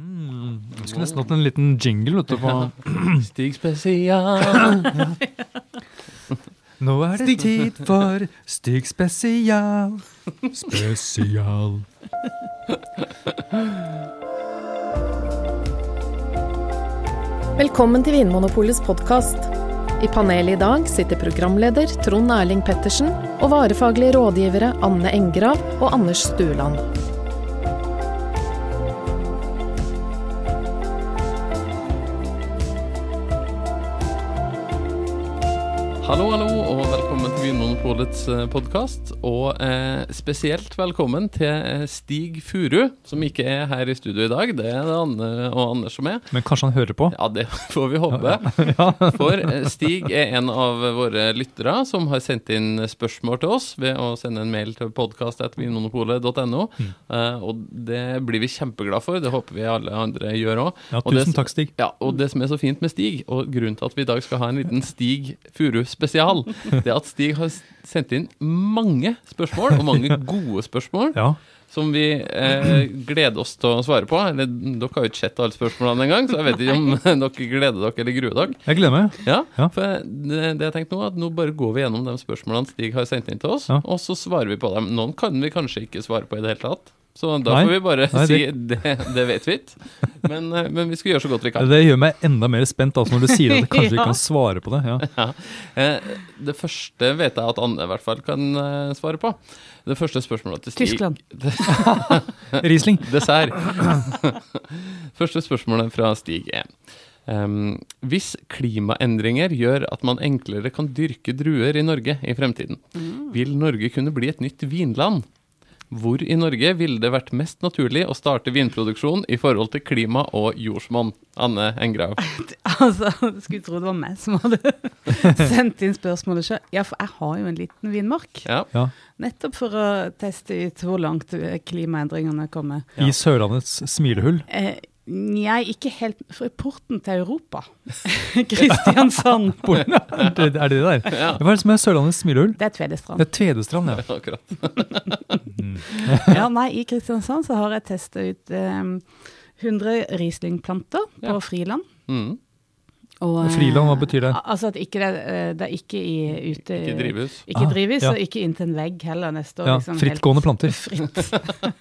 Mm, jeg skulle nesten hatt en liten jingle. Vet du, på. Stig spesial. Nå er det tid for Stig spesial. Spesial. Velkommen til Vinmonopolets podkast. I panelet i dag sitter programleder Trond Erling Pettersen og varefaglige rådgivere Anne Engrav og Anders Stueland. Hallo, hallo, til podkast. Og eh, spesielt velkommen til eh, Stig Furu, som ikke er her i studio i dag. Det er det Anne og Anders som er. Men kanskje han hører på? Ja, det får vi håpe. For eh, Stig er en av våre lyttere som har sendt inn spørsmål til oss ved å sende en mail til podkast.vinmonopolet.no. Mm. Eh, og det blir vi kjempeglad for. Det håper vi alle andre gjør òg. Ja, tusen det- takk, Stig. Ja, og det som er så fint med Stig, og grunnen til at vi i dag skal ha en liten Stig Furu spesial, det er at Stig har sendt inn mange spørsmål, og mange gode spørsmål, Ja. som vi eh, gleder oss til å svare på. Eller dere har jo ikke sett alle spørsmålene engang, så jeg vet ikke om dere gleder dere eller gruer dere. Jeg gleder meg. Ja, Ja. for det, det jeg tenkte nå, at nå bare går vi gjennom de spørsmålene Stig har sendt inn til oss, Ja. og så svarer vi på dem. Noen kan vi kanskje ikke svare på i det hele tatt. Så da Nei. får vi bare Nei, si det- det, vet vi ikke. Men, eh, men vi skal gjøre så godt vi kan. Det gjør meg enda mer spent altså, når du sier at kanskje Ja. ikke kan svare på det. Ja. Ja. Eh, Det første vet jeg at Anne i hvert fall kan eh, svare på. Det første spørsmålet til Stig Tyskland. Riesling. Dessert. første spørsmålet fra Stig er ehm, Hvis klimaendringer gjør at man enklere kan dyrke druer i Norge i fremtiden, vil Norge kunne bli et nytt vinland? Hvor i Norge ville det vært mest naturlig å starte vinproduksjon i forhold til klima og jordsmonn? Anne Engrav. Altså, skulle tro det var meg som hadde sendt inn spørsmålet sjøl. Ja, for jeg har jo en liten vinmark. Ja. Ja. Nettopp for å teste ut hvor langt klimaendringene kommer. I Sørlandets smilehull. Eh, Nei, ikke helt For porten til Europa. Kristiansand. Porten. Er det er det der? Ja. Hva er det som er Sørlandets smilehull? Det er Tvedestrand. Det er Tvedestrand, ja. Akkurat. Ja, nei, I Kristiansand så har jeg testa ut um, 100 Riesling-planter på Ja. friland. Mm. Og, eh, Friland, hva betyr det? Altså at ikke det, eh, det er ikke i ute Ikke drivhus. Ikke Ah, drivhus, ja. og ikke inntil en vegg heller neste år. Ja, liksom helt Frittgående planter. fritt.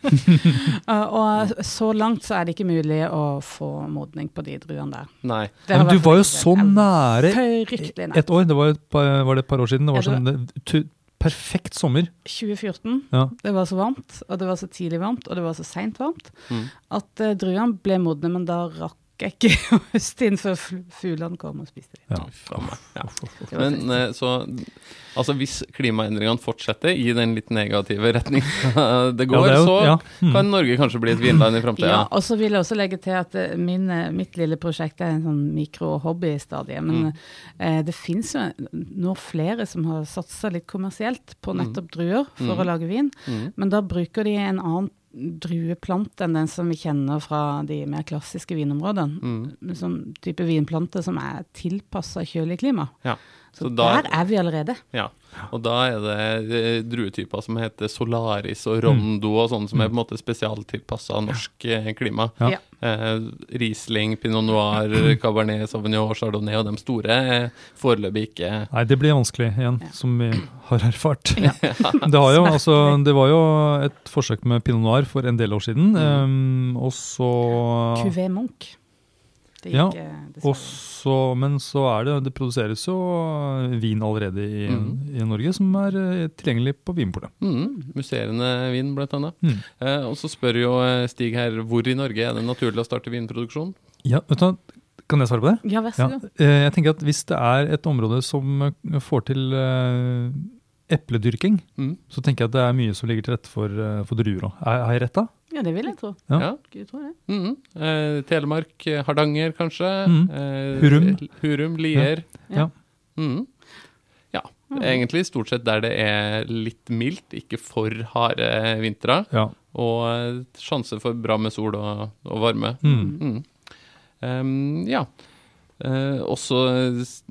Og så langt så er det ikke mulig å få modning på de druene der. Nei. Det Men du var jo så nære et år. Det var, et par, var det et par år siden. Det var sånn det, perfekt sommer. 2014. Ja. Det var så varmt, og det var så tidlig varmt, og det var så seint varmt, Mm. at uh, druene ble modne, men da rakk jeg ikke å høste inn før fuglene kom og spiste dem. Ja. Ja. Men eh, så Altså, hvis klimaendringene fortsetter i den litt negative retning det går, Ja, det jo- så ja. Mm. kan Norge kanskje bli et vinland i framtida. Ja, og så vil jeg også legge til at eh, min, eh, mitt lille prosjekt er en sånn mikro-hobby-stadie. Men eh, det fins jo nå flere som har satsa litt kommersielt på nettopp druer for Mm. å lage vin. Mm. Men da bruker de en annen drueplante enn den som vi kjenner fra de mer klassiske vinområdene. Mm. Sånn type vinplante som er tilpassa kjølig klima. Ja. Så, Så da- der er vi allerede. Ja. Og da er det eh, druetyper som heter Solaris og Rondo og sånne som er på en måte spesialtilpassa norsk eh, klima. Ja. Eh, Riesling, Pinot Noir, Cabernet Sauvignon, Chardonnay og de store er foreløpig ikke Nei, det blir vanskelig igjen, Ja. som vi har erfart. Ja. Det, har jo, altså, det var jo et forsøk med pinot noir for en del år siden, Mm. um, og så Cuvée Munch. Det Ja, gikk, eh, og så, men så er det Det produseres jo vin allerede i, mm. i Norge som er eh, tilgjengelig på Vinpolet. mm, musserende vin, blant annet. Mm. Eh, og så spør jo eh, Stig her hvor i Norge er det naturlig å starte vinproduksjon? Ja, vet du Kan jeg svare på det? Ja, vær så Ja. god. Eh, Jeg tenker at Hvis det er et område som eh, får til eh, epledyrking, Mm. så tenker jeg at det er mye som ligger til rette for, eh, for druer òg. Har jeg rett da? Ja, det vil jeg tro. Ja. Ja. Skulle tro det. Mm. Eh, Telemark, eh, Hardanger kanskje. Mm. Eh, Hurum. Hurum, Lier. Ja. Mm. Ja. Mm. Egentlig stort sett der det er litt mildt, ikke for harde vintre. Ja. Og eh, sjanse for bra med sol og, og varme. Mm. Mm. Em, ja. Eh, også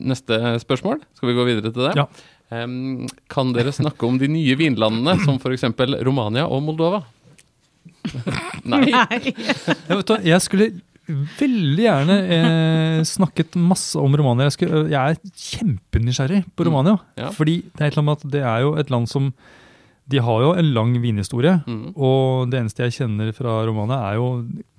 neste spørsmål. Skal vi gå videre til det? Ja. Um, kan dere snakke om de nye vinlandene, som f.eks. Romania og Moldova? Nei. Jeg, skulle veldig gjerne eh, snakket masse om Romania. Jeg, skulle, jeg er kjempenysgjerrig på Romania. Ja. Fordi det er et eller annet at det er jo et land som De har jo en lang vinhistorie. Mm. Og det eneste jeg kjenner fra Romania, er jo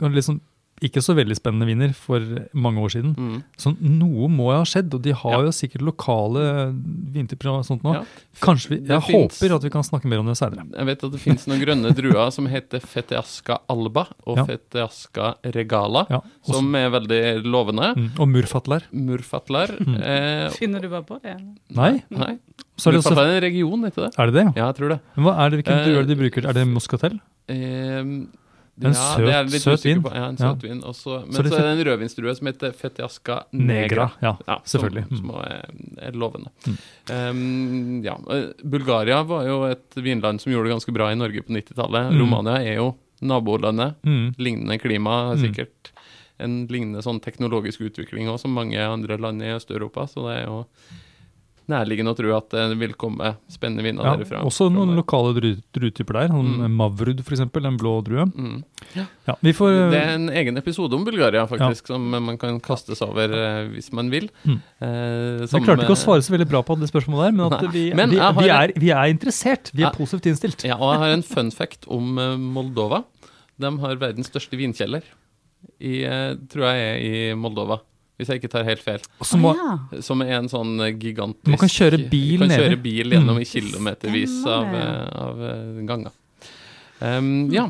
liksom ikke så veldig spennende viner for mange år siden. Mm. Så noe må jo ha skjedd, og de har Ja. jo sikkert lokale vinterprogram og sånt nå. Ja. Kanskje vi, Jeg finnes- håper at vi kan snakke mer om det senere. Jeg vet at det finnes noen grønne druer som heter Feteasca alba og Ja. Feteasca regala, Ja. også- som er veldig lovende. mm. Og murfatler. Murfatlar. Eh, Finner du bare på det? Nei, nei, så er det også en region, heter det? Er det det? ja? Jeg tror det. Men hva er det, hvilken Eh, druer er de bruker? Er det Moscatel? Eh, En ja, søt- det søt vin. På. Ja, en Ja. søt vin. Også, men Så så, er det en rødvinsdrue som heter Fetiasca negra. Ja, Ja, selvfølgelig. Som, Mm. som er, er lovende. Um, ja, eh, Bulgaria var jo et vinland som gjorde det ganske bra i Norge på 90-tallet. Mm. Romania er jo nabolandet. Mm. Lignende klima, Mm. sikkert en lignende sånn teknologisk utvikling også, som mange andre land i Øst-Europa. Så det er jo nærliggende å tro at det vil komme spennende viner Ja, derifra. også noen lokale druetyper der. Noen Mm. Mavrud, for eksempel, en blå drue. Mm. Ja, vi får Det er en egen episode om Bulgaria, faktisk, som man kan kastes over eh, hvis man vil. Mm. Eh, Vi klarte ikke å svare så veldig bra på det spørsmålet der, men at vi, Men vi, har vi, er, vi er interessert. Vi er Ja. positivt innstilt. Ja, og jeg har en fun fact om eh, Moldova. De har verdens største vinkjeller. I, eh, tror jeg er i Moldova, hvis jeg ikke tar helt feil. Må, Å, ja. Som er en sånn eh, gigantisk Man kan kjøre bil kan kjøre bil gjennom Mm. i kilometervis av, eh, av eh, ganger. Um, ja.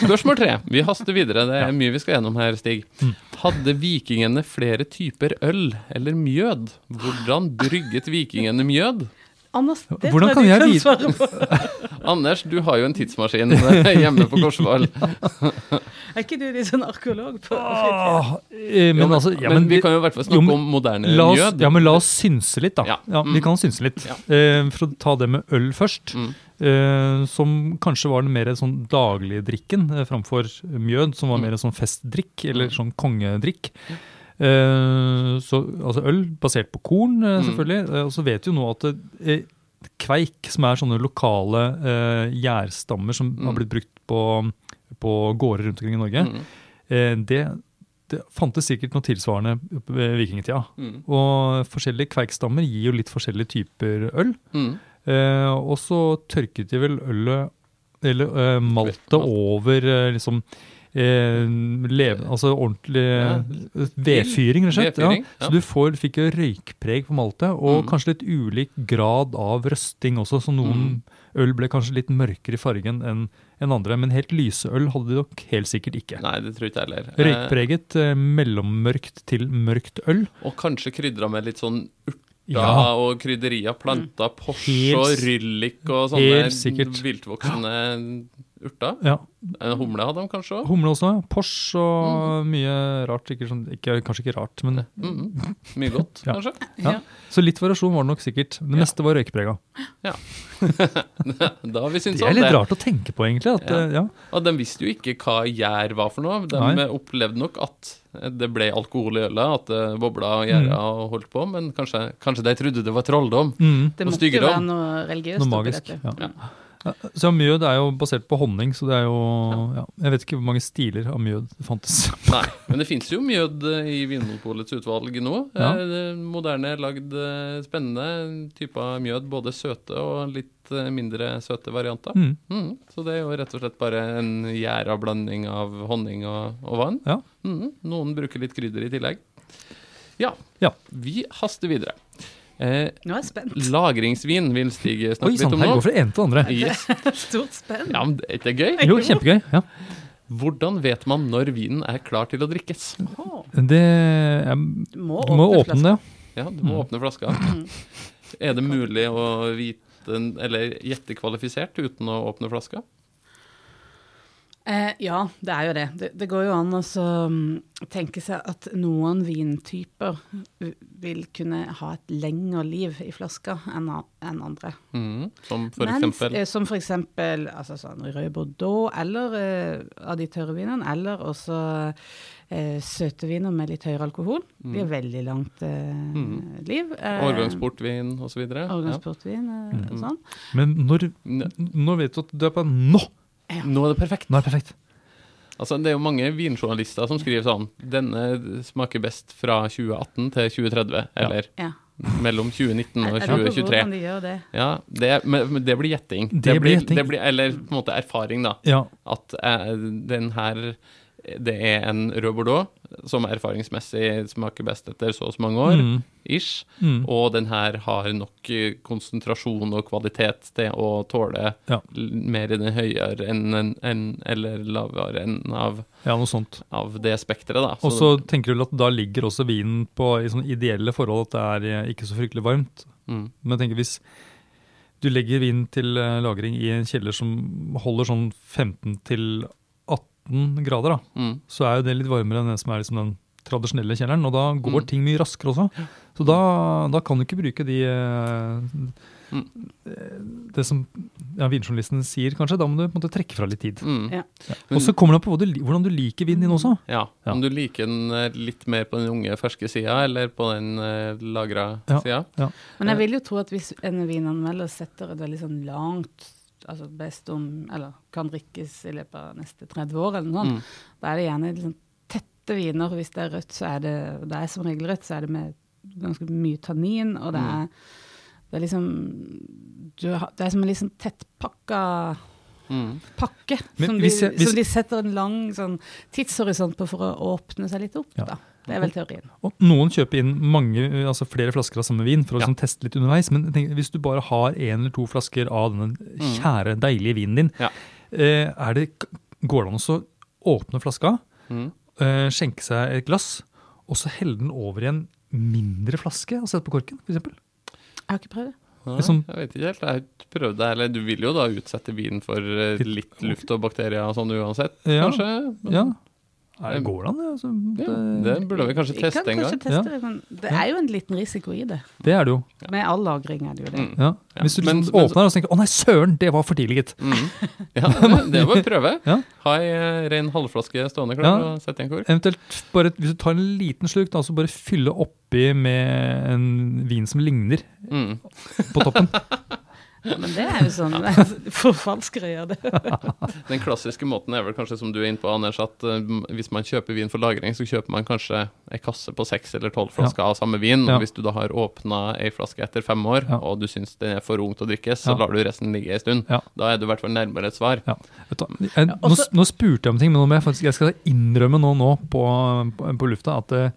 Spørsmål tre. Vi haster videre. Det er mye vi skal gjennom her, Stig. Mm. Hadde vikingene flere typer øl eller mjød? Hvordan brygget vikingene mjød? Anders, det Hvordan kan jeg på. Anders, du har jo en tidsmaskin eh, hjemme på Korsvoll. Er ikke du litt sånn arkeolog på? Åh, eh, men altså ja, men, men vi kan jo i hvert fall snakke jo, om moderne oss, mjød. ja, men la oss synse litt, da. Ja. Ja, Mm. Vi kan synse litt. Ja. Eh, for å ta det med øl først, Mm. eh, som kanskje var den mer sånn daglige drikken eh, framfor mjød, som var Mm. mer sånn festdrikk, eller Mm. sånn kongedrikk. Eh, så altså øl basert på korn, eh, Mm. selvfølgelig. Eh, og så vet vi jo nå at eh, kveik, som er sånne lokale eh, gjærstammer som Mm. har blitt brukt på, på gårder rundt omkring i Norge, Mm. eh, det, det fantes sikkert noe tilsvarende ved vikingtida. Mm. Og forskjellige kveikstammer gir jo litt forskjellige typer øl. Mm. Eh, og så tørket de vel ølet, eller eh, maltet over eh, liksom eh, leve, altså ordentlig Ja. vedfyring, rett og slett. Ja. ja. Så du får, fikk jo røykpreg på maltet, og Mm. kanskje litt ulik grad av røsting også. Så noen øl ble kanskje litt mørkere i fargen enn en andre. Men helt lyse øl hadde de nok helt sikkert ikke. Nei, det tror ikke heller. Eh, Røykpreget, eh, mellommørkt til mørkt øl. og kanskje krydra med litt sånn urt Ja, og krydderier. Planta Porsche og ryllik og sånne viltvoksende sikkert. Urter. ja. En humle hadde de kanskje òg. Humle også. ja. Pors og mye rart. Ikke sånn, ikke, kanskje ikke rart, men Mm. Mye godt, Ja. kanskje. Ja. Så litt variasjon var det nok sikkert. Det Ja. meste var røykprega. Da har vi syntes Det er litt det. rart å tenke på, egentlig. At, Ja. ja. Og de visste jo ikke hva gjær var for noe. De Nei. opplevde nok at det ble alkohol i ølet, at det bobla og gjæra og holdt på, men kanskje, kanskje de trodde det var trolldom. Mm. Det måtte jo være noe religiøst Noe oppi magisk, dette. ja. Så mjød er jo basert på honning, så det er jo ja. Jeg vet ikke hvor mange stiler av mjød det fantes. Nei, men det fins jo mjød eh, i Vinmonopolets utvalg nå. Ja. Eh, er Moderne, lagd, eh, spennende typer mjød. Både søte og litt mindre søte varianter. Mm. Mm, så det er jo rett og slett bare en gjæra blanding av honning og, og vann. Ja. Mm, noen bruker litt krydder i tillegg. Ja. Ja. Vi haster videre. Eh, Nå er jeg spent. lagringsvin vil Stig snakke Oi litt om her nå. går fra det ene til andre. Yes. Stort spenn. Ja, men er ikke det gøy? Jo, kjempegøy. Ja. Hvordan vet man når vinen er klar til å drikkes? Det jeg, Du må Du må åpne åpne det. Ja, du må åpne flaska. Er det mulig å vite, eller gjette kvalifisert uten å åpne flaska? Eh, ja, det er jo det. det. Det går jo an å så, mm, tenke seg at noen vintyper vil kunne ha et lengre liv i flaska enn enn andre. Mm, Som for Mens, eksempel eh, som for eksempel altså sånn rød bordeaux, eller eh, av de tørre vinene, eller også eh, søte viner med litt høyere alkohol. De har veldig langt eh, Mm. liv. Eh, årgangsportvin osv. Årgangsportvin ja. og Mm. sånn. Men når, når vet du at du er på Nå Ja. Nå er det perfekt. Nå er det perfekt. Altså, det er jo mange vinjournalister som skriver sånn Denne smaker best fra 2018 til 2030, eller Ja. mellom 2019 og Jeg lurer på 2023. de gjør det. Ja, det, men, men det blir gjetting. Det blir gjetting. Det blir, eller på en måte erfaring, da. Ja. At eh, den her Det er en rød bordeaux som erfaringsmessig smaker best etter så og så mange år, Mm. ish. Mm. Og den her har nok eh, konsentrasjon og kvalitet til å tåle Ja. mer i den høyere enn en, en, eller lavere enn av, ja, av det spekteret. Og så tenker du at da ligger også vinen på i sånne ideelle forhold, at det er eh, ikke så fryktelig varmt. mm, Men jeg tenker hvis du legger vin til eh, lagring i en kjeller som holder sånn 15 til 18 grader, da, mm, så er jo det litt varmere enn det som er liksom den tradisjonelle kjelleren, og da går Mm. ting mye raskere også. Så da, da kan du ikke bruke de eh, Mm. Det som ja, vinjournalisten sier, kanskje. Da må du på en måte trekke fra litt tid. mm. Ja. Og så kommer det an på hva du, hvordan du liker vinen din også. Ja, Ja. Om du liker den eh, litt mer på den unge, ferske sida, eller på den uh, lagra Ja. sida. Men jeg vil jo tro at hvis en vinanmelder setter et veldig sånn langt altså best om, eller kan drikkes i løpet av neste 30 år, eller noe sånt, Mm. da er det gjerne liksom tette viner. Hvis det er rødt, så er det, det er som regel rødt, så er det med ganske mye tannin, og det Mm. er, det er liksom du har, Det er som en liksom tettpakka Mm. pakke som, de, jeg- hvis- som de setter en lang sånn, tidshorisont på for å åpne seg litt opp. Ja. Det er vel teorien. Og noen kjøper inn mange, altså flere flasker av samme vin for å Ja. sånn teste litt underveis. Men tenker, hvis du bare har én eller to flasker av denne kjære, deilige vinen din, Ja. eh, er det, går det an å åpne flaska, Mm. eh, skjenke seg et glass, og så helle den over i en mindre flaske og sette på korken, f.eks.? Jeg har ikke prøvd det. Nei, Liksom- jeg vet ikke helt. Jeg har ikke prøvd det. Eller du vil jo da utsette vinen for eh, litt luft og bakterier og sånn uansett, Ja. kanskje? Ja. Nei, går det an? det? Altså, Ja, det burde vi kanskje teste kan en kanskje gang. teste Ja. det, men det er jo en liten risiko i det. det er det jo. Med all lagring er det jo det. Mm. Ja. Hvis du Men- liksom men- åpner og tenker 'Å nei, søren, det var for tidlig', gitt. Mm. Ja, det det er bare å prøve. Ja. Ha ei eh, ren halvflaske stående klar Ja. og sette i en kork. Eventuelt, bare, hvis du tar en liten slurk, da, så bare fylle oppi med en vin som ligner Mm. på toppen. Ja, men det er jo sånn Forfalskere gjør det. Den klassiske måten er vel kanskje som du er inne på, Anders, at uh, hvis man kjøper vin for lagring, så kjøper man kanskje ei kasse på seks eller tolv flasker av samme vin. Ja. Og hvis du da har åpna ei flaske etter fem år, Ja. og du syns den er for ung til å drikkes, så Ja. lar du resten ligge ei stund. Ja. Da er du i hvert fall nærmere et svar. Ja. Vet du, jeg, nå, også- nå spurte jeg om ting, men nå må jeg faktisk jeg skal innrømme nå, nå på, på, på lufta at uh,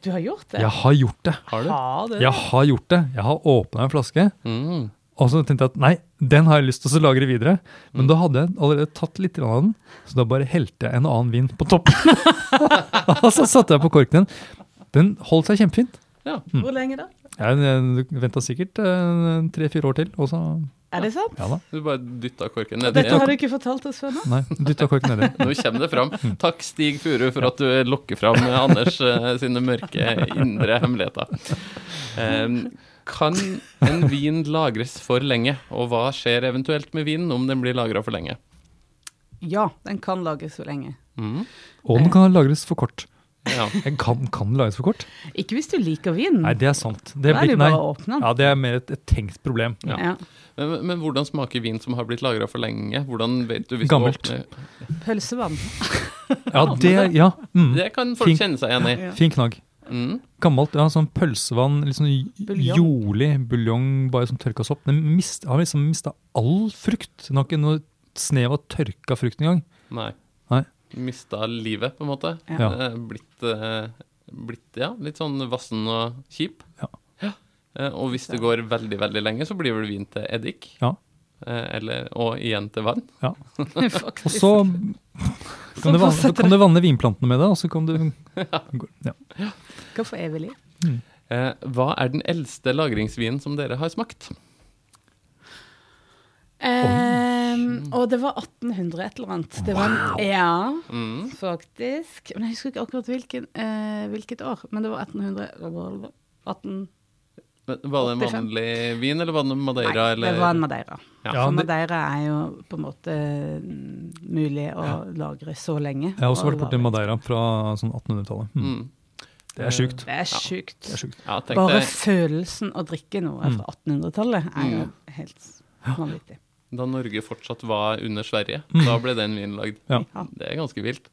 Du har gjort det? jeg har gjort det. Har du? Har du? Jeg har gjort det. Jeg har åpna en flaske, Mm. Og så tenkte jeg at nei, den har jeg lyst til å lagre videre. Men da hadde jeg allerede tatt litt av den, så da bare helte jeg en annen vin på toppen. og så satte jeg på korken igjen. Den holdt seg kjempefint. Ja. Hvor lenge da? Jeg venta sikkert eh, tre-fire år til, og så Er det sant? Ja da. Du bare dytta korken nedi. Dette har du ikke fortalt oss før nå? Nei, dytta korken nedi. Nå kommer det fram. Takk, Stig Furu, for at du lokker fram Anders eh, sine mørke indre hemmeligheter. Em, kan en vin lagres for lenge, og hva skjer eventuelt med vinen om den blir lagra for lenge? Ja, den kan lagres for lenge. Mm. Og den kan lagres for kort. Ja. Kan, kan lagres for kort? Ikke hvis du liker vinen. Nei, det er sant. Det er bare nei. Ja, det er mer et, et tenkt problem. Ja. Ja. Men, men hvordan smaker vin som har blitt lagra for lenge? Hvordan vet du hvis Gammelt. du åpner Pølsevann. Ja, det, ja. Mm. Det kan folk kjenne seg igjen i. Ja. Fin knagg. Mm. Gammelt, ja, sånn pølsevann, litt sånn Buljong. jolig buljong, bare som tørka sopp. Den mist, har liksom mista all frukt. Den har ikke noe snev av tørka frukt engang. Nei. Nei. Mista livet, på en måte. Ja. Eh, Blitt, eh, blitt ja, litt sånn vassen og kjip. Ja. Eh, Og hvis det går veldig, veldig lenge, så blir vel vin til eddik. Ja. Eh, Eller, og igjen til vann. Ja. Og så kan du, vanne, kan du vanne vinplantene med det, og så kan du ja. Skal få evig liv. Eh, Hva er den eldste lagringsvinen som dere har smakt? Um, og det var 1800 et eller annet. Det var en, ja, Mm. faktisk. Men jeg husker ikke akkurat hvilken, eh, hvilket år. Men det var 1800 18, Men Var det en vanlig vin, eller var det Madeira? Nei, eller? det var en Madeira. Ja. Ja, For Madeira er jo på en måte mm, mulig å lagre så lenge. Jeg har også og vært borti. Madeira fra sånn 1800-tallet. Mm. Mm. Det er sjukt. Det er sjukt. Det er sjukt. Ja, Bare deg- følelsen å drikke noe Mm. fra 1800-tallet er jo helt vanvittig. da Norge fortsatt var under Sverige. Mm. Da ble den vinen lagd. Ja. Ja. Det er ganske vilt.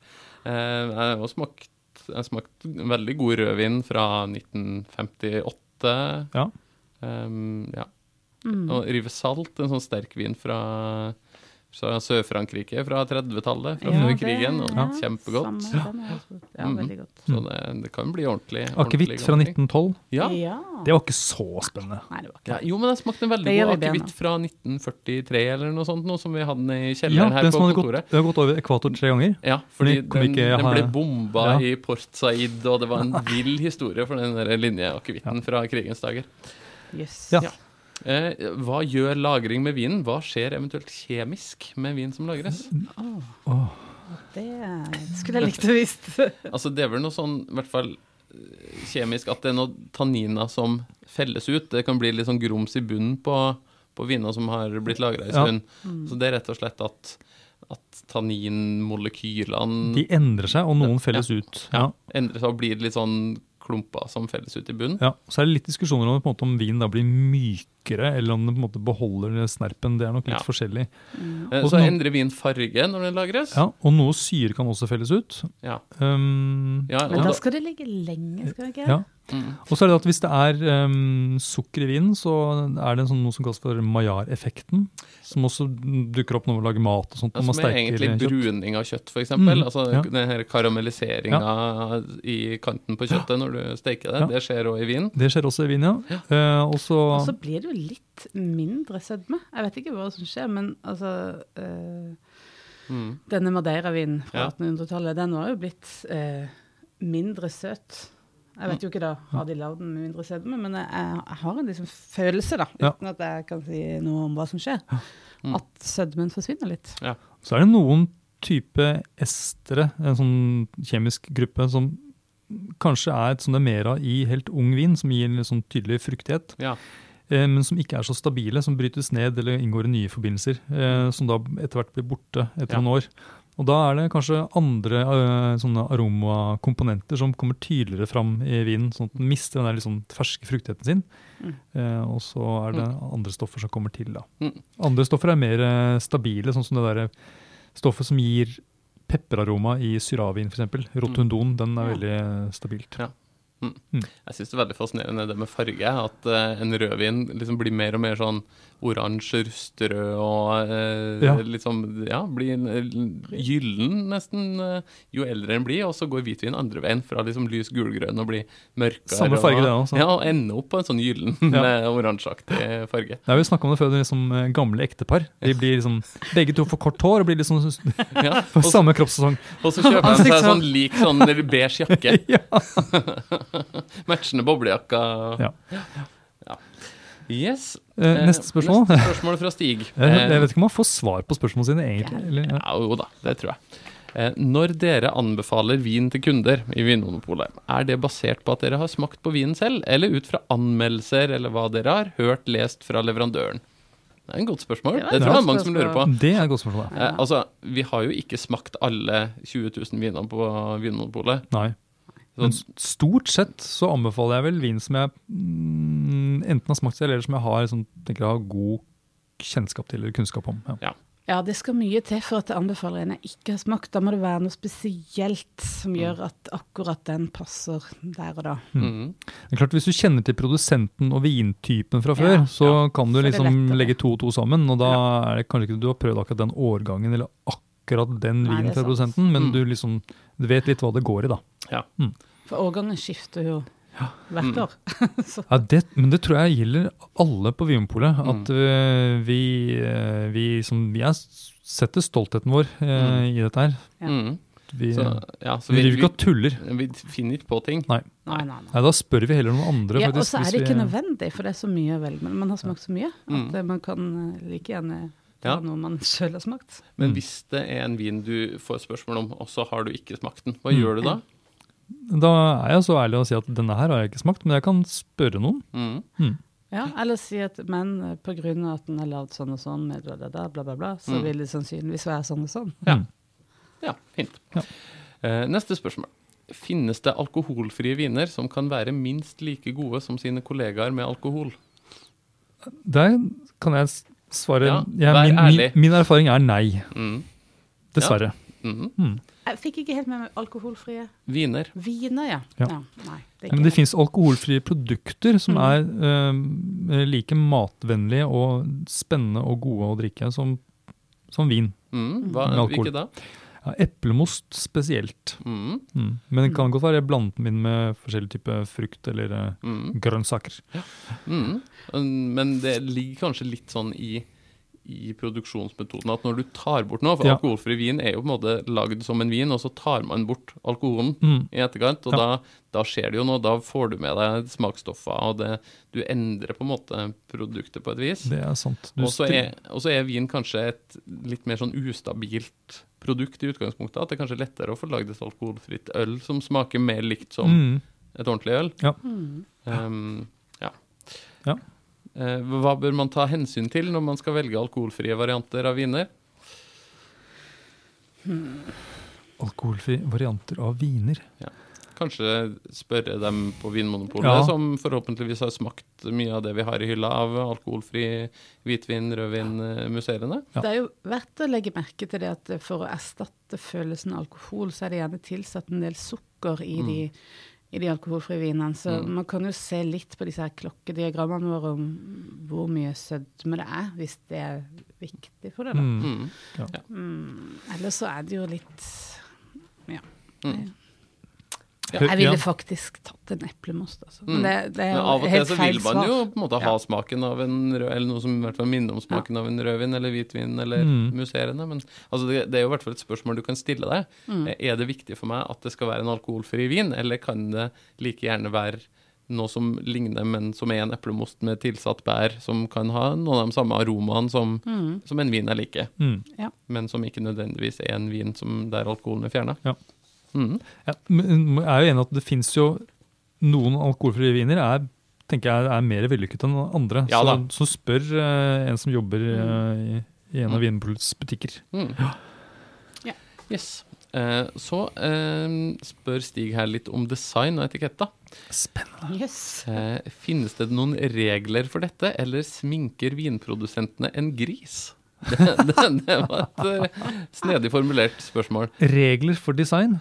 Eh, jeg har smakt, jeg har smakt veldig god rødvin fra 1958. Ja. Um, ja. Mm. Og Rivesalt, en sånn sterk vin fra, fra Sør-Frankrike fra 30-tallet, fra Ja, før krigen. Og ja, kjempegodt. samme, den. Ja, Mhm. veldig godt. Så det, det kan bli ordentlig. Akevitt fra 1912. Ja. Ja. Det var ikke så spennende. Nei, det var ikke Ja, jo, men jeg smakte en veldig Det god vi akevitt fra 1943 eller noe sånt, noe som vi hadde i Ja, kjelleren her på som Ja, kontoret. gått, det har gått over ekvator tre ganger. Ja, fordi den, ikke- den ble bomba Ja. i Port Said, og det var en vill historie for den linjeakevitten ja. fra krigens dager. Yes. Ja. Ja. Eh, hva gjør lagring med vinen? Hva skjer eventuelt kjemisk med vin som lagres? Åh. Det skulle jeg likt å visst. Altså, det er vel noe sånn, i hvert fall eh, kjemisk, at det er noen tanniner som felles ut. Det kan bli litt sånn grums i bunnen på, på viner som har blitt lagra en Ja. Mm. Så det er rett og slett at, at tanninmolekylene De endrer seg, og noen felles ut. Ja. endrer seg og blir litt sånn klumper som felles ut i bunnen. Ja, Så er det litt diskusjoner om, måte, om vin da blir mykere, eller om den på en måte beholder snerpen. Det er nok litt Ja. forskjellig. Mm. Og Så endrer vin farge når den lagres. Ja, Og noe syre kan også felles ut. Ja. Um, Ja, Men da- skal det ligge lenge, skal det ikke? ja. Mm. Og så er det at hvis det er um, sukker i vinen, så er det en sånn, noe som kalles for Maillard-effekten. Som også dukker opp når man lager mat og sånt. Ja, som er egentlig kjøtt. bruning av kjøtt, f.eks. Mm, Altså ja. den her karamelliseringa i kanten på kjøttet når du steker det. Ja. Det skjer òg i vin. Det skjer også i vin, ja. Eh, og så Og så blir det jo litt mindre sødme. Jeg vet ikke hva som skjer, men altså uh, Mm. Denne Madeira-vinen fra Ja. 1800-tallet, den var jo blitt eh, mindre søt. Jeg vet jo ikke da, har de lagd den med mindre sødme, men jeg, jeg har en liksom følelse, da, Ja. uten at jeg kan si noe om hva som skjer, Mm. at sødmen forsvinner litt. Så er det noen type estere, en sånn kjemisk gruppe, som kanskje er et som det er mer av i helt ung vin, som gir en litt sånn tydelig fruktighet, Ja. eh, men som ikke er så stabile, som brytes ned eller inngår i nye forbindelser, eh, som da etter hvert blir borte etter Ja. noen år. Og da er det kanskje andre eh, sånne aromakomponenter som kommer tydeligere fram i vinen, sånn at den mister den der sånn ferske fruktigheten sin. Mm. Eh, og så er det andre stoffer som kommer til. da. Mm. Andre stoffer er mer eh, stabile, sånn som det der stoffet som gir pepperaroma i syravin, f.eks. Rotundon. Den er veldig stabilt. Ja. Jeg syns det er veldig fascinerende det med farge. At uh, en rødvin liksom blir mer og mer sånn oransje, rustrød og uh, Ja. liksom Ja, blir eh, gyllen nesten uh, jo eldre en blir. Og så går hvitvin andre veien, fra liksom lys gulgrønn og blir mørkere. Samme farge, og, det også. Ja, og ender opp på en sånn gyllen Ja. med oransjeaktig farge. Ja, vi snakka om det før, det er liksom gamle ektepar. De blir liksom, Begge to får kort hår og blir liksom Ja. Og, samme kroppssesong. og så kjøper de seg sånn lik sånn beige jakke. ja. Matchende boblejakka. Ja. Ja. Yes. Eh, neste spørsmål. Neste spørsmål fra Stig. Jeg, jeg vet ikke om man får svar på spørsmålene sine, egentlig. Eller, ja. Ja, jo da, det tror jeg. Eh, Når dere anbefaler vin til kunder i Vinmonopolet, er det basert på at dere har smakt på vinen selv, eller ut fra anmeldelser eller hva dere har hørt lest fra leverandøren? Det er en godt spørsmål. Det Det, tror jeg det er mange som lurer på. Det er et godt spørsmål. ja. Eh, altså, vi har jo ikke smakt alle 20 000 viner på Vinmonopolet. Nei. Men stort sett så anbefaler jeg vel vin som jeg mm, enten har smakt selv, eller som jeg har, som tenker jeg har god kjennskap til eller kunnskap om. Ja. Ja, det skal mye til for at jeg anbefaler en jeg ikke har smakt. Da må det være noe spesielt som gjør at akkurat den passer der og da. Mm. Det er klart Hvis du kjenner til produsenten og vintypen fra før, Ja, så kan du Så liksom legge to og to sammen. Og da er det kanskje ikke du har prøvd akkurat den årgangen eller akkurat den Nei, vinen fra produsenten, men Mm. du liksom du vet litt hva det går i, da. For årgangene skifter jo hvert Mm. år. Ja, det, men det tror jeg gjelder alle på Vinmonopolet. Mm. At øh, vi, øh, vi, som, vi er, setter stoltheten vår øh, i dette her. Ja. Mm. Vi, Så, ja, så vi vi, driver ikke og tuller. vi finner ikke på ting. Nei. nei, nei, nei. Nei, da spør vi heller noen andre. Ja, og så er det ikke vi- nødvendig, for det er så mye å velge mellom. Man har smakt så mye Mm. at mm. man kan eh, like gjerne Ja. noe man sjøl har smakt. Men Mm. hvis det er en vin du får spørsmål om, og så har du ikke smakt den, hva Mm. gjør du da? Da er jeg så ærlig å si at denne her har jeg ikke smakt, men jeg kan spørre noen. Mm. Ja, eller si at men pga. av at den er lagd sånn og sånn, med bla, bla, bla, bla, bla, bla så Mm. vil det sannsynligvis være sånn og sånn. Ja. Mm. Ja, fint. Ja. Uh, neste spørsmål. Finnes det alkoholfrie viner som kan være minst like gode som sine kollegaer med alkohol? Der kan jeg Svaret Ja, ja, vær min, min, ærlig. min erfaring er nei. Mm. Dessverre. Mhm. Jeg fikk ikke helt med meg alkoholfrie Viner. viner, ja. Ja. Nei, det Men det fins alkoholfrie produkter som Mm. er uh, like matvennlige og spennende og gode å drikke som, som vin. Mm. Hva, Med alkohol. hvilke da? Ja, eplemost spesielt. Mm. Mm. Men det kan godt være blandet inn med forskjellige typer frukt eller eh, Mm. grønnsaker. Mm. Men det ligger kanskje litt sånn i, i produksjonsmetoden at når du tar bort noe For Ja. alkoholfri vin er jo på en måte lagd som en vin, og så tar man bort alkoholen Mm. i etterkant. Og Ja. da, da skjer det jo noe. Da får du med deg smaksstoffer, og det, du endrer på en måte produktet på et vis. Det er sant. Og så er, er vin kanskje et litt mer sånn ustabilt produkt i utgangspunktet. At det er kanskje lettere å få lagd et alkoholfritt øl som smaker mer likt som mm. et ordentlig øl. Ja. Um, ja. Ja. Uh, hva bør man ta hensyn til når man skal velge alkoholfrie varianter av viner? Alkoholfrie varianter av viner. Kanskje spørre dem på Vinmonopolet, Ja. som forhåpentligvis har smakt mye av det vi har i hylla av alkoholfri hvitvin, rødvin, eh, musserende. Ja. Det er jo verdt å legge merke til det at for å erstatte følelsen av alkohol, så er det gjerne tilsatt en del sukker i, de, i de alkoholfrie vinene. Så Mm. man kan jo se litt på disse her klokkediagrammene våre om hvor mye sødme det er, hvis det er viktig for det. Da. Mm. Ja. Mm. Ellers så er det jo litt Ja. Mm. Ja. Jeg ville Ja. faktisk tatt en eplemost, altså. Mm. Men det, det er Men jo av og til så vil man jo på en måte ha Ja. smaken av en rød, eller noe som i hvert fall minner om smaken av en rødvin eller hvitvin eller Mm. musserende. Men altså, det, det er jo i hvert fall et spørsmål du kan stille deg. Mm. Er det viktig for meg at det skal være en alkoholfri vin, eller kan det like gjerne være noe som ligner, men som er en eplemost med tilsatt bær, som kan ha noen av de samme aromaene som, Mm. som en vin jeg liker, Mm. men som ikke nødvendigvis er en vin som der alkoholen er fjerna? Ja. Mm. Ja, men jeg er jo enig at det fins jo noen alkoholfrie viner er, tenker jeg er mer vellykket enn andre. Ja så, så spør uh, en som jobber uh, i, i en av Vinmonopolets butikker. Mm. Ja. Yes. Uh, så spør Stig her litt om design og etikette. Spennende. Yes. Finnes det noen regler for dette, eller sminker vinprodusentene en gris? Det, det, det var et snedig formulert spørsmål. Regler for design?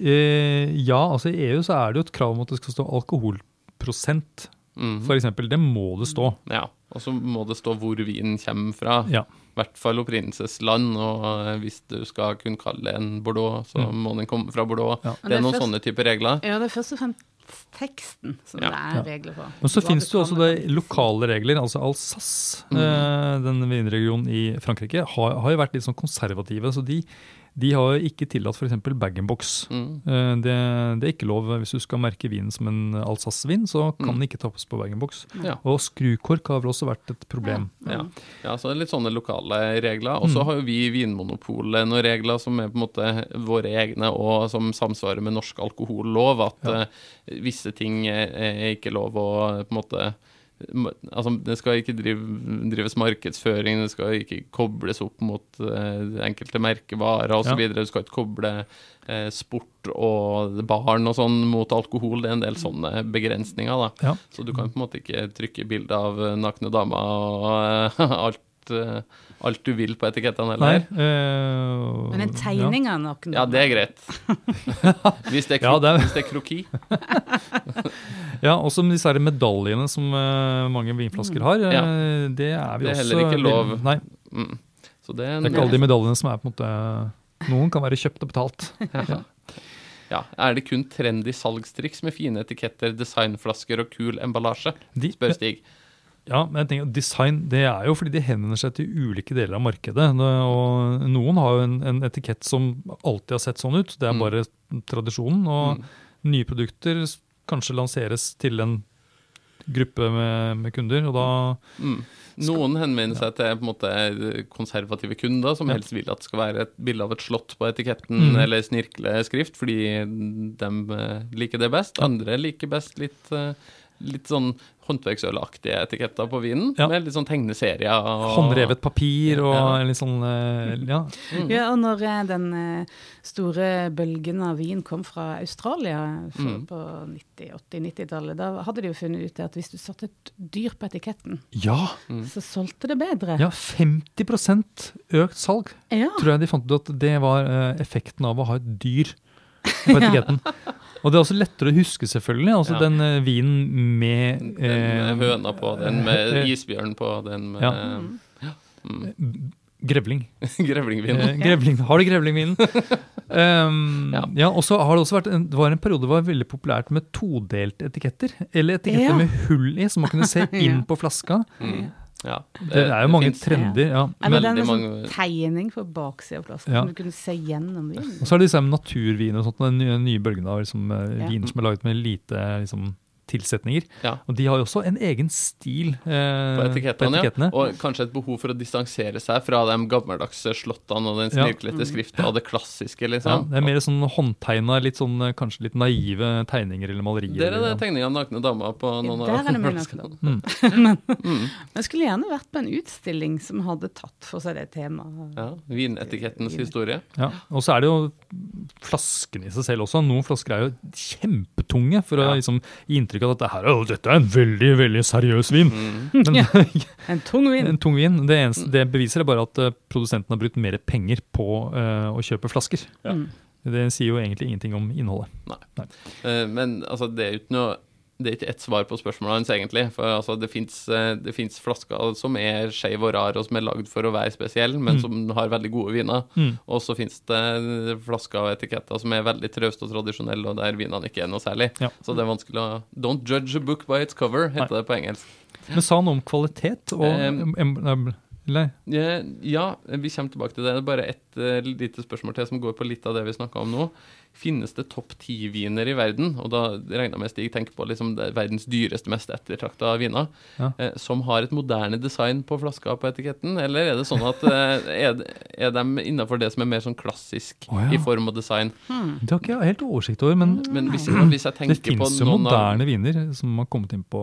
Eh, ja, altså i EU så er det jo et krav om at det skal stå alkoholprosent, mm. for eksempel. Det må det stå. Ja, Og så må det stå hvor vinen kommer fra. Ja. I hvert fall opprinnelsesland. Og eh, hvis du skal kunne kalle en Bordeaux, så Mm. må den komme fra Bordeaux. Ja. Det er noen først- sånne typer regler. Ja, det er først og fremst teksten som Ja. det er regler for. Men så finnes det jo også det lokale regler. altså Alsace, Mm. eh, den vinregionen i Frankrike, har, har jo vært litt sånn konservative. Så de, de har jo ikke tillatt f.eks. bag-in-box. Mm. Eh, Det, det er ikke lov hvis du skal merke vinen som en Alsace-vin, så kan Mm. den ikke tappes på bag-in-box. Ja. Og skrukork har vel også vært et problem. Ja. ja, så det er litt sånne lokale regler. Og så Mm. har jo vi i Vinmonopolet noen regler som er på en måte våre egne, og som samsvarer med norsk alkohollov. At Ja. eh, visse ting er, ikke lov å på en måte Altså, det skal ikke drive, drives markedsføring, det skal ikke kobles opp mot uh, enkelte merkevarer osv. Ja. Du skal ikke koble uh, sport og barn og sånn mot alkohol. Det er en del sånne begrensninger, da. Ja. Så du kan på en måte ikke trykke bilde av nakne damer og uh, alt, alt du vil på etikettene heller. Uh, Men en tegning av noen Ja, det er greit. Hvis det er, Ja, det er- hvis det er kroki. Ja, også med disse medaljene som uh, mange vinflasker har. eh, Ja. Det er vi Det er også heller ikke lov. Nei, Mm. Så det er en det er ikke alle de medaljene som er på en måte Noen kan være kjøpt og betalt. ja. ja. Er det kun trendy salgstriks med fine etiketter, designflasker og kul emballasje? De, Spør Stig. Ja, men jeg tenker Design det er jo fordi de henvender seg til ulike deler av markedet. Og Noen har jo en, en etikett som alltid har sett sånn ut. Det er Mm. bare tradisjonen. Og Mm. nye produkter kanskje lanseres til en gruppe med, med kunder. Og da Mm. Noen henvender seg til måte konservative kunder, som helst vil at det skal være et bilde av et slott på etiketten Mm. eller snirkleskrift, fordi de eh, liker det best. Andre liker best litt eh, litt sånn håndverksølaktige etiketter på vinen, Ja. med litt sånn tegneserier. Og, Håndrevet papir og Ja. litt sånn eh, Ja. Mm. Ja, og når eh, den eh, store bølgen av vin kom fra Australia Mm. på 90-, 80-90-tallet, da hadde de jo funnet ut at hvis du satte et dyr på etiketten, ja. så solgte det bedre. ja 50% økt salg. Ja. Tror jeg de fant ut at det var effekten av å ha et dyr på etiketten. Og det er også lettere å huske, selvfølgelig. Altså Ja. den eh, vinen med Den eh, med høna på, den med isbjørnen isbjørn på, den med Ja. mm, Grevling. grevlingvin. Eh, grevling. Har du grevlingvinen? Um, Ja. ja. og så har det også vært en, det var en periode det var veldig populært med todelte etiketter. Eller etiketter Ja. med hull i, som man kunne se inn Ja. på flaska. Mm. Ja, Det er jo mange finnes- trender. ja. Ja, men, men, det er en sånn mange- tegning på baksida av flasken, Ja. som du kunne se gjennom vinen. Og så er det disse med naturvin og sånt, den nye, nye bølgen av liksom, eh, Ja. viner som er laget med lite liksom, tilsetninger. Ja. Og de har jo også en egen stil eh, på etikettene, etikettene. ja. Og kanskje et behov for å distansere seg fra de gammeldagse slottene og den Ja. snirklete skrifta og det klassiske, Ja, liksom. det er mer sånn håndtegna, litt sånn, eh, kanskje litt naive tegninger eller malerier. Der er det tegning av nakne damer på noen Der er det. Mm. Mm. Men jeg skulle gjerne vært på en utstilling som hadde tatt for seg det temaet. Ja, Vinetikettens historie. Ja, og så er det jo flaskene i seg selv også. Noen flasker er jo kjempetunge for å Ja. liksom, gi inntrykk av at dette, her, «Å, dette er en veldig veldig seriøs vin. Mm. Men Ja. En tung vin. en tung vin, det, eneste, det beviser er bare at eh, produsenten har brukt mer penger på uh, å kjøpe flasker. Ja. Mm. Det sier jo egentlig ingenting om innholdet. Eh, Men altså, det er jo ikke noe det er ikke ett svar på spørsmålet hans, egentlig. For altså, det fins flasker som er skeive og rare, og som er lagd for å være spesielle, men Mm. som har veldig gode viner. Mm. Og så fins det flasker og etiketter som er veldig trauste og tradisjonelle, og der vinene ikke er noe særlig. Ja. Så det er vanskelig å Don't judge a book by its cover, heter det på engelsk. Men sa han om kvalitet? Og, em- eller? Ja, ja, vi kommer tilbake til det. Det er bare ett uh, lite spørsmål til som går på litt av det vi snakka om nå. Finnes det topp ti-viner i verden, og da regner jeg med Stig tenker på liksom det verdens dyreste, mest ettertrakta viner, Ja. Uh, som har et moderne design på flaska på etiketten? Eller er det sånn at uh, er, er de innafor det som er mer sånn klassisk oh, ja. i form og design? Det har ikke jeg helt oversikt over, men Men hvis, hvis jeg det tenker på fins jo noen av moderne viner som har kommet inn på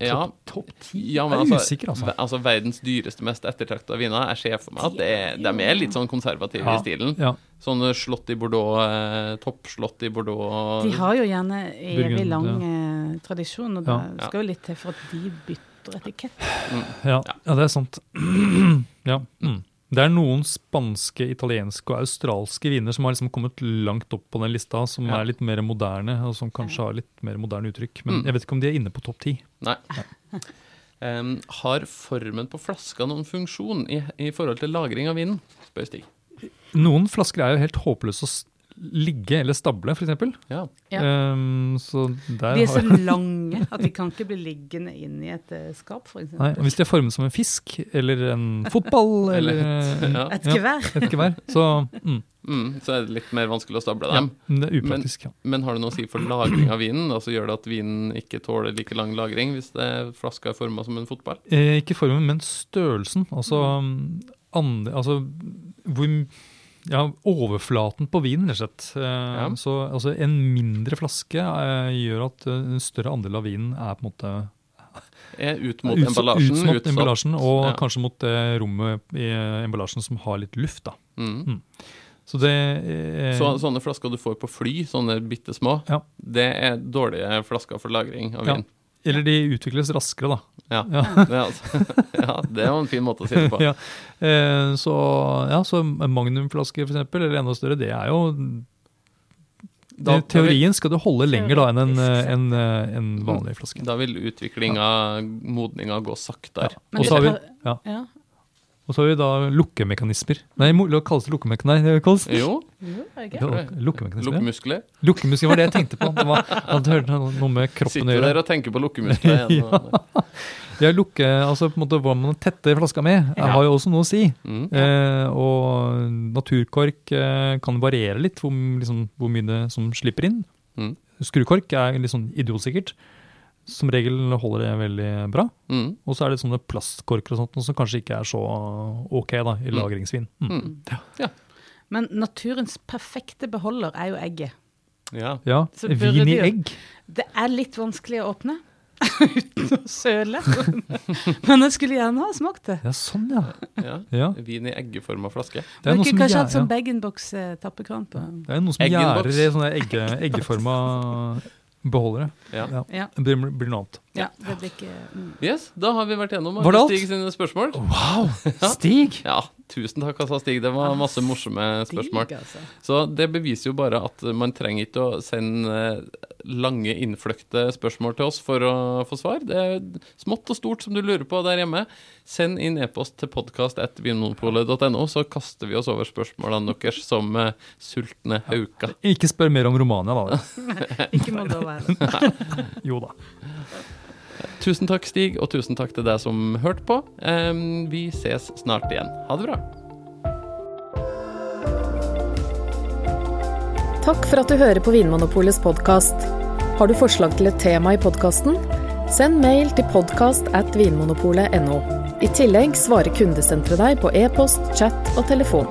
ja, topp ti. Ja, men jeg er altså, usikker, altså. altså verdens dyreste, mest ettertrakta viner. Jeg ser for meg at det er, de er litt sånn konservative i stilen. Ja. Sånn slott i Bordeaux, eh, toppslott i Bordeaux De har jo gjerne evig lang eh, tradisjon, og det Ja. skal jo litt til for at de bytter etikett. Ja, Ja. ja, det er sant. ja. Mm. Det er noen spanske, italienske og australske viner som har liksom kommet langt opp på den lista, som Ja. er litt mer moderne, og som kanskje har litt mer moderne uttrykk. Men Mm. jeg vet ikke om de er inne på topp ti. Nei. Em, har formen på flaska noen funksjon i, i forhold til lagring av vinen? Spør Stig. Noen flasker er jo helt håpløse å ligge eller stable, f.eks. Ja. Ja. Um, så der De er så lange at de kan ikke bli liggende inn i et eh, skap, for Nei, og Hvis de er formet som en fisk eller en fotball eller, Eller et- ja. Et gevær. et gevær, så mm, Mm, så er det litt mer vanskelig å stable ja, dem. det er upraktisk. ja. Men har det noe å si for lagring av vinen? Altså Gjør det at vinen ikke tåler like lang lagring hvis det er flaska er forma som en fotball? Eh, ikke formen, men størrelsen. Altså, andre, altså hvor, ja, overflaten på vinen, rett og slett. Eh, Ja. Så altså, en mindre flaske eh, gjør at eh, en større andel av vinen er på en måte Er ut mot ut, emballasjen? Ut mot emballasjen, og Ja. kanskje mot det rommet i emballasjen som har litt luft. da. Mm. Så det eh, Så, sånne flasker du får på fly, sånne bitte små, Ja. det er dårlige flasker for lagring av Ja. Eller de utvikles raskere, da. Ja. Ja. Altså, ja, det er jo en fin måte å si det på. Ja. Eh, så, ja, så magnumflaske, eksempel, eller enda større, det er jo Da- I teorien skal du holde lenger da enn en, en, eh, en vanlig flaske. Da vil utviklinga, modninga, gå saktere. Men Og så har vi, ja, Ja. Og så har vi da lukkemekanismer. Nei, det kalles det lukkemekanismer? Nei, det kalles Jo, Jo, det lukkemekanismer. lukkemuskler. Lukkemuskler var det jeg tenkte på. Det var, jeg hadde hørt noe med kroppen å Sitter gjøre. der og tenker på lukkemuskler igjen. ja. Ja, lukke, altså på en måte Hva man tetter flaska med, Ja. har jo også noe å si. Mm. Eh, og naturkork eh, kan variere litt hvor, liksom, hvor mye det som slipper inn. Mm. Skrukork er litt sånn idiosikkert. Som regel holder det veldig bra. Mm. Og så er det sånne plastkorker og sånt som kanskje ikke er så ok da, i Mm. lagringsvin. Mm. Mm. Men naturens perfekte beholder er jo egget. Ja. Ja, Vin i egg. Det er litt vanskelig å åpne. uten å søle. Men jeg skulle gjerne ha smakt det. Ja, sånn, ja. Ja. ja. Vin i eggeforma flaske. Det er noe som kanskje hatt sånn ja. bag-in-box-tappekran på. Det er noe som gjærer i sånne egge, eggeforma beholdere. Ja. Ja. Ja. Det blir, blir noe annet. Ja, det blir ikke mm. Yes, da har vi vært gjennom Var det alt? Stig sine spørsmål. Wow! Stig! Ja, tusen takk, altså, Stig. Det var masse morsomme spørsmål. altså. Så det beviser jo bare at man trenger ikke å sende eh, lange, innfløkte spørsmål til oss for å få svar. Det er smått og stort som du lurer på der hjemme. Send inn e-post til podkast.vinmonopolet.no, så kaster vi oss over spørsmålene deres som eh, sultne hauker. Ikke spør mer om Romania, da. Ikke Moldova heller. Jo da. Tusen takk, Stig, og tusen takk til deg som hørte på. Vi ses snart igjen. Ha det bra. Takk for at du hører på Vinmonopolets podkast. Har du forslag til et tema i podkasten? Send mail til podkast at vinmonopolet.no. I tillegg svarer kundesenteret deg på e-post, chat og telefon.